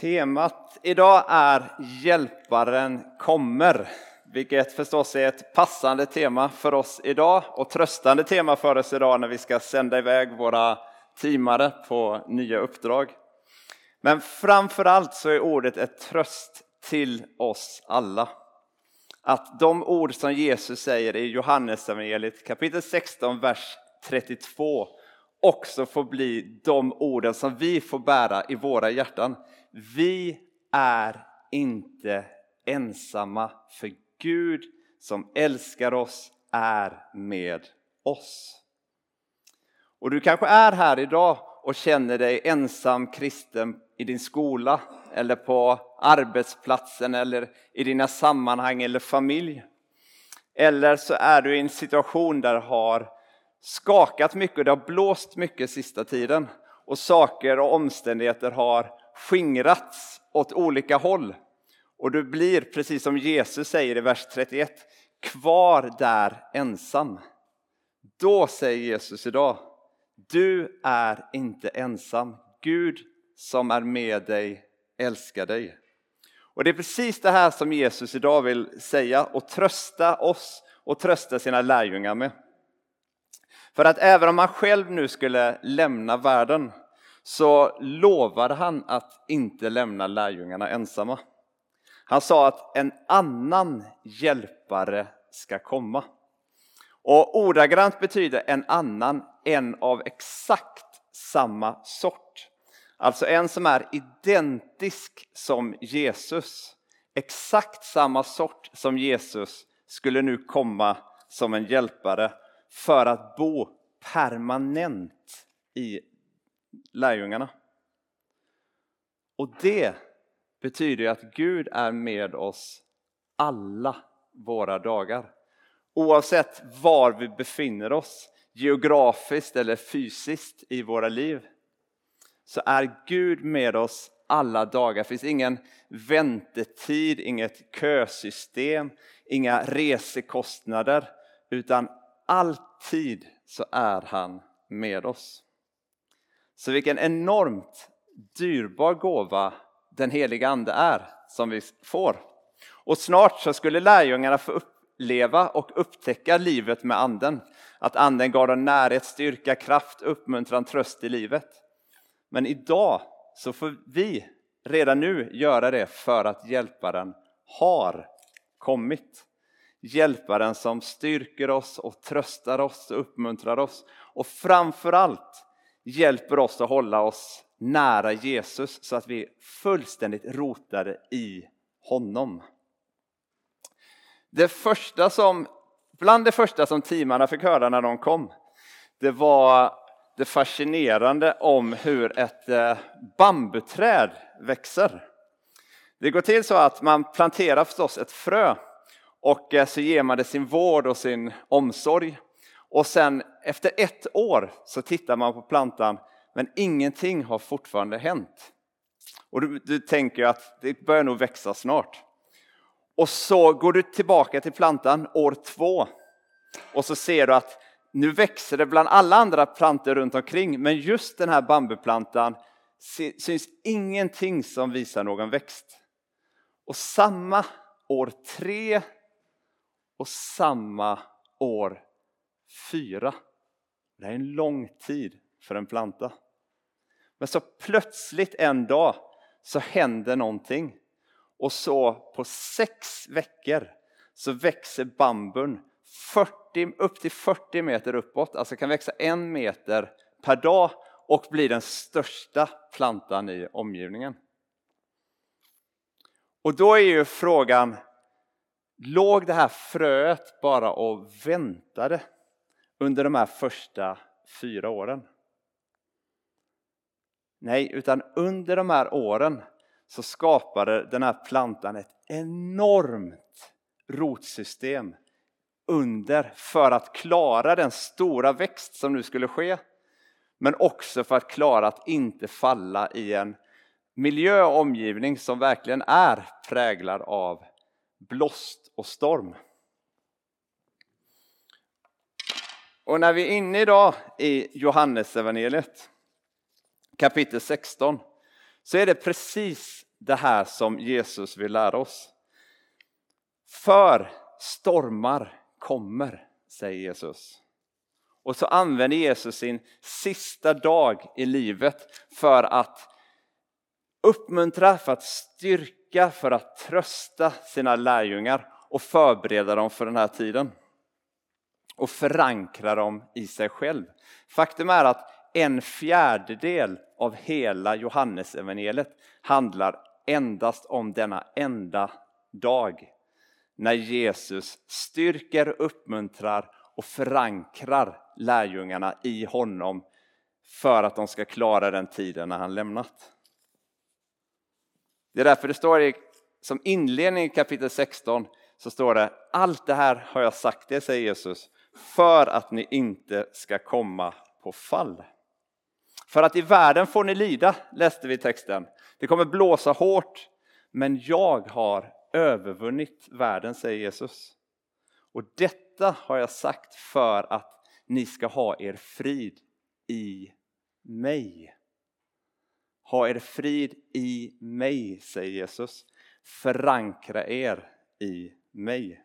Temat idag är Hjälparen kommer, vilket förstås är ett passande tema för oss idag och tröstande tema för oss idag när vi ska sända iväg våra teamare på nya uppdrag. Men framför allt så är ordet ett tröst till oss alla. Att de ord som Jesus säger i Johannesevangeliet kapitel 16, vers 32 också får bli de orden som vi får bära i våra hjärtan. Vi är inte ensamma, för Gud som älskar oss är med oss. Och du kanske är här idag och känner dig ensam kristen i din skola eller på arbetsplatsen eller i dina sammanhang eller familj. Eller så är du i en situation där det har skakat mycket och det har blåst mycket sista tiden och saker och omständigheter har skingrats åt olika håll. Och du blir, precis som Jesus säger i vers 31, kvar där ensam. Då säger Jesus idag, du är inte ensam. Gud som är med dig älskar dig. Och det är precis det här som Jesus idag vill säga och trösta oss och trösta sina lärjungar med. För att även om han själv nu skulle lämna världen så lovade han att inte lämna lärjungarna ensamma. Han sa att en annan hjälpare ska komma. Och ordagrant betyder en annan en av exakt samma sort. Alltså en som är identisk som Jesus. Exakt samma sort som Jesus skulle nu komma som en hjälpare för att bo permanent i lärjungarna. Och det betyder att Gud är med oss alla våra dagar. Oavsett var vi befinner oss, geografiskt eller fysiskt i våra liv, så är Gud med oss alla dagar. Det finns ingen väntetid, inget kösystem, inga resekostnader, utan alltid så är han med oss. Så vilken enormt dyrbar gåva den heliga Ande är som vi får. Och snart så skulle lärjungarna få uppleva och upptäcka livet med Anden. Att Anden gav dem närhet, styrka, kraft, uppmuntran, tröst i livet. Men idag så får vi redan nu göra det för att Hjälparen har kommit. Hjälparen som styrker oss och tröstar oss och uppmuntrar oss och framför allt hjälper oss att hålla oss nära Jesus så att vi är fullständigt rotade i honom. Det första som, bland det första som teamarna fick höra när de kom, det var det fascinerande om hur ett eh, bambuträd växer. Det går till så att man planterar förstås ett frö och eh, så ger man det sin vård och sin omsorg. Och sen efter ett år så tittar man på plantan men ingenting har fortfarande hänt. Och du, du tänker att det börjar nog växa snart. Och så går du tillbaka till plantan år två och så ser du att nu växer det bland alla andra plantor runt omkring men just den här bambuplantan syns ingenting som visar någon växt. Och samma år tre och samma år fyra. Det är en lång tid för en planta. Men så plötsligt en dag så händer någonting och så på sex veckor så växer bambun 40, upp till 40 meter uppåt, alltså kan växa en meter per dag och blir den största plantan i omgivningen. Och då är ju frågan, låg det här fröet bara och väntade under de här första fyra åren? Nej, utan under de här åren så skapade den här plantan ett enormt rotsystem under för att klara den stora växt som nu skulle ske. Men också för att klara att inte falla i en miljö och omgivning som verkligen är präglad av blåst och storm. Och när vi är inne idag i Johannesevangeliet kapitel 16 så är det precis det här som Jesus vill lära oss. För stormar kommer, säger Jesus. Och så använder Jesus sin sista dag i livet för att uppmuntra, för att styrka, för att trösta sina lärjungar och förbereda dem för den här tiden. Och förankra dem i sig själv. Faktum är att en fjärdedel av hela Johannesevangeliet handlar endast om denna enda dag när Jesus styrker, uppmuntrar och förankrar lärjungarna i honom för att de ska klara den tiden när han lämnat. Det är därför det står i, som inledning i kapitel 16 så står det allt det här har jag sagt det, säger Jesus, för att ni inte ska komma på fall. För att i världen får ni lida, läste vi texten. Det kommer blåsa hårt, men jag har övervunnit världen, säger Jesus. Och detta har jag sagt för att ni ska ha er frid i mig. Ha er frid i mig, säger Jesus. Förankra er i mig.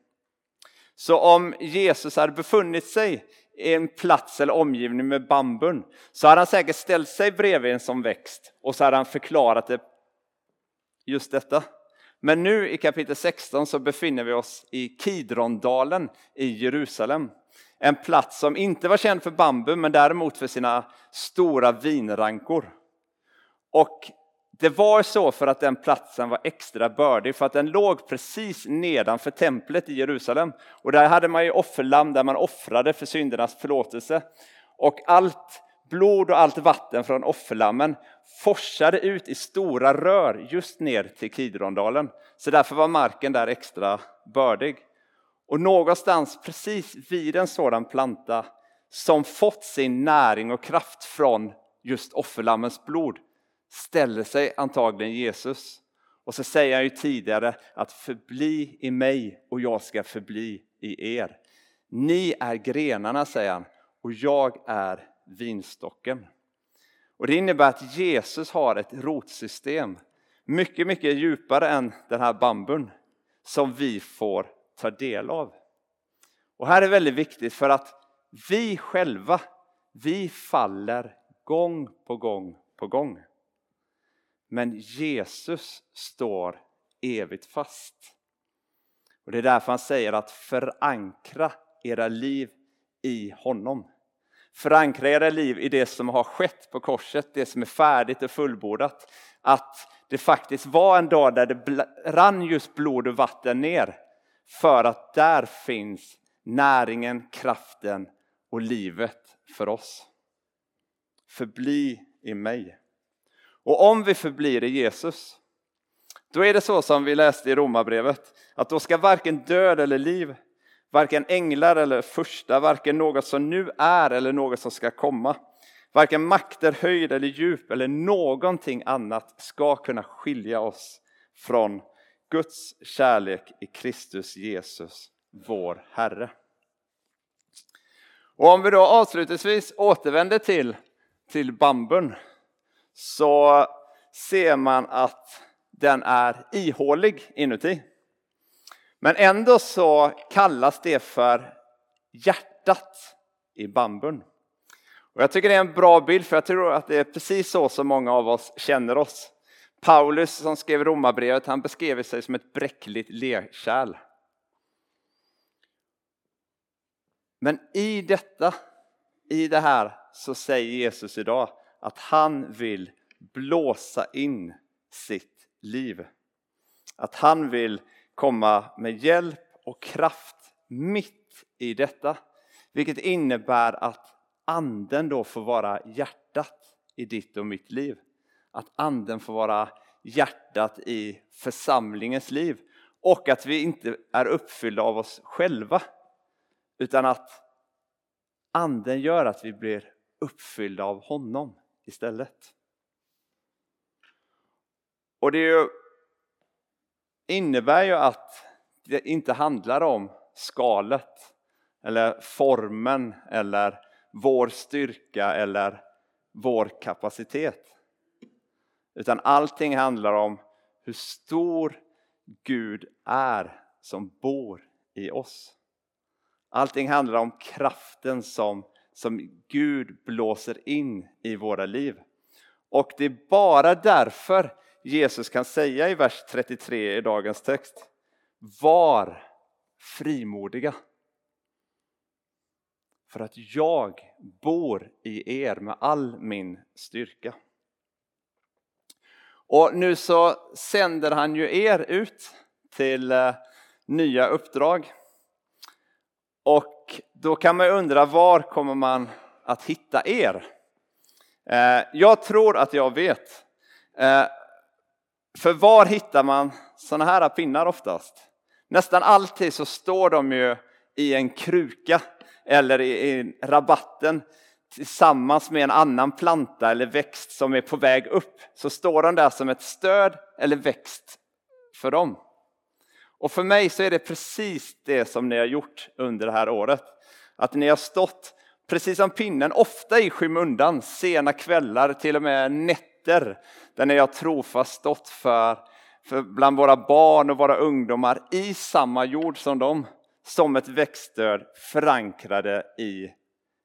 Så om Jesus hade befunnit sig i en plats eller omgivning med bambun så hade han säkert ställt sig bredvid en som växt och så hade han förklarat det, just detta. Men nu i kapitel 16 så befinner vi oss i Kidrondalen i Jerusalem. En plats som inte var känd för bambu men däremot för sina stora vinrankor. Och det var så för att den platsen var extra bördig, för att den låg precis nedanför templet i Jerusalem. Och där hade man ju offerlamm där man offrade för syndernas förlåtelse. Och allt blod och allt vatten från offerlammen forsade ut i stora rör just ner till Kidrondalen. Så därför var marken där extra bördig. Och någonstans precis vid en sådan planta som fått sin näring och kraft från just offerlammens blod ställer sig antagligen Jesus. Och så säger han ju tidigare att förbli i mig och jag ska förbli i er. Ni är grenarna, säger han, och jag är vinstocken. Och Det innebär att Jesus har ett rotsystem mycket, mycket djupare än den här bambun som vi får ta del av. Och här är väldigt viktigt för att vi själva, vi faller gång på gång på gång. Men Jesus står evigt fast. Och Det är därför han säger att förankra era liv i honom. Förankra era liv i det som har skett på korset, det som är färdigt och fullbordat. Att det faktiskt var en dag där det rann just blod och vatten ner. För att där finns näringen, kraften och livet för oss. Förbli i mig. Och om vi förblir i Jesus, då är det så som vi läste i Romarbrevet, att då ska varken död eller liv, varken änglar eller första, varken något som nu är eller något som ska komma, varken makter, höjd eller djup eller någonting annat ska kunna skilja oss från Guds kärlek i Kristus Jesus, vår Herre. Och om vi då avslutningsvis återvänder till, till bambun så ser man att den är ihålig inuti. Men ändå så kallas det för hjärtat i bambun. Och jag tycker det är en bra bild för jag tror att det är precis så som många av oss känner oss. Paulus som skrev Romarbrevet, han beskrev sig som ett bräckligt lerkärl. Men i detta, i det här, så säger Jesus idag att han vill blåsa in sitt liv. Att han vill komma med hjälp och kraft mitt i detta. Vilket innebär att anden då får vara hjärtat i ditt och mitt liv. Att anden får vara hjärtat i församlingens liv. Och att vi inte är uppfyllda av oss själva. Utan att anden gör att vi blir uppfyllda av honom istället. Och det ju, innebär ju att det inte handlar om skalet eller formen eller vår styrka eller vår kapacitet. Utan allting handlar om hur stor Gud är som bor i oss. Allting handlar om kraften som, som Gud blåser in i våra liv. Och det är bara därför Jesus kan säga i vers 33 i dagens text Var frimodiga. För att jag bor i er med all min styrka. Och nu så sänder han ju er ut till eh, nya uppdrag. Och då kan man undra var kommer man att hitta er? Eh, jag tror att jag vet. Eh, för var hittar man sådana här pinnar oftast? Nästan alltid så står de ju i en kruka eller i rabatten tillsammans med en annan planta eller växt som är på väg upp. Så står de där som ett stöd eller växt för dem. Och för mig så är det precis det som ni har gjort under det här året. Att ni har stått, precis som pinnen, ofta i skymundan, sena kvällar, till och med nätter, där ni har trofast stått för, för bland våra barn och våra ungdomar i samma jord som dem, som ett växtstöd förankrade i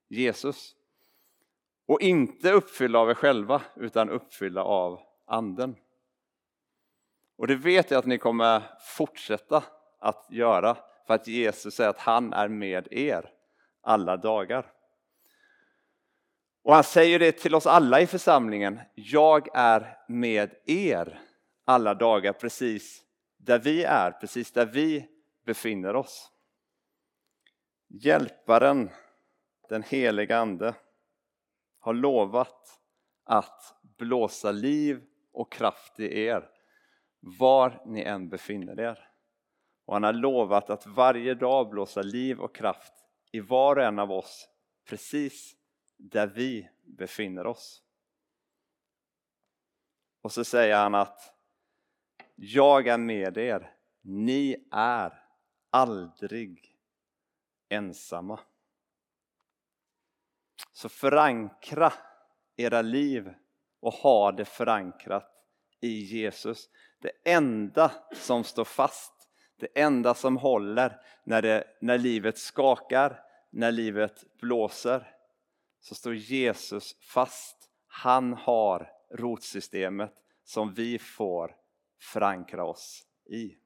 Jesus. Och inte uppfyllda av er själva, utan uppfyllda av Anden. Och det vet jag att ni kommer fortsätta att göra för att Jesus säger att han är med er alla dagar. Och han säger det till oss alla i församlingen. Jag är med er alla dagar precis där vi är, precis där vi befinner oss. Hjälparen, den heliga Ande, har lovat att blåsa liv och kraft i er var ni än befinner er. Och han har lovat att varje dag blåsa liv och kraft i var och en av oss precis där vi befinner oss. Och så säger han att jag är med er, ni är aldrig ensamma. Så förankra era liv och ha det förankrat i Jesus. Det enda som står fast, det enda som håller när, det, när livet skakar, när livet blåser, så står Jesus fast. Han har rotsystemet som vi får förankra oss i.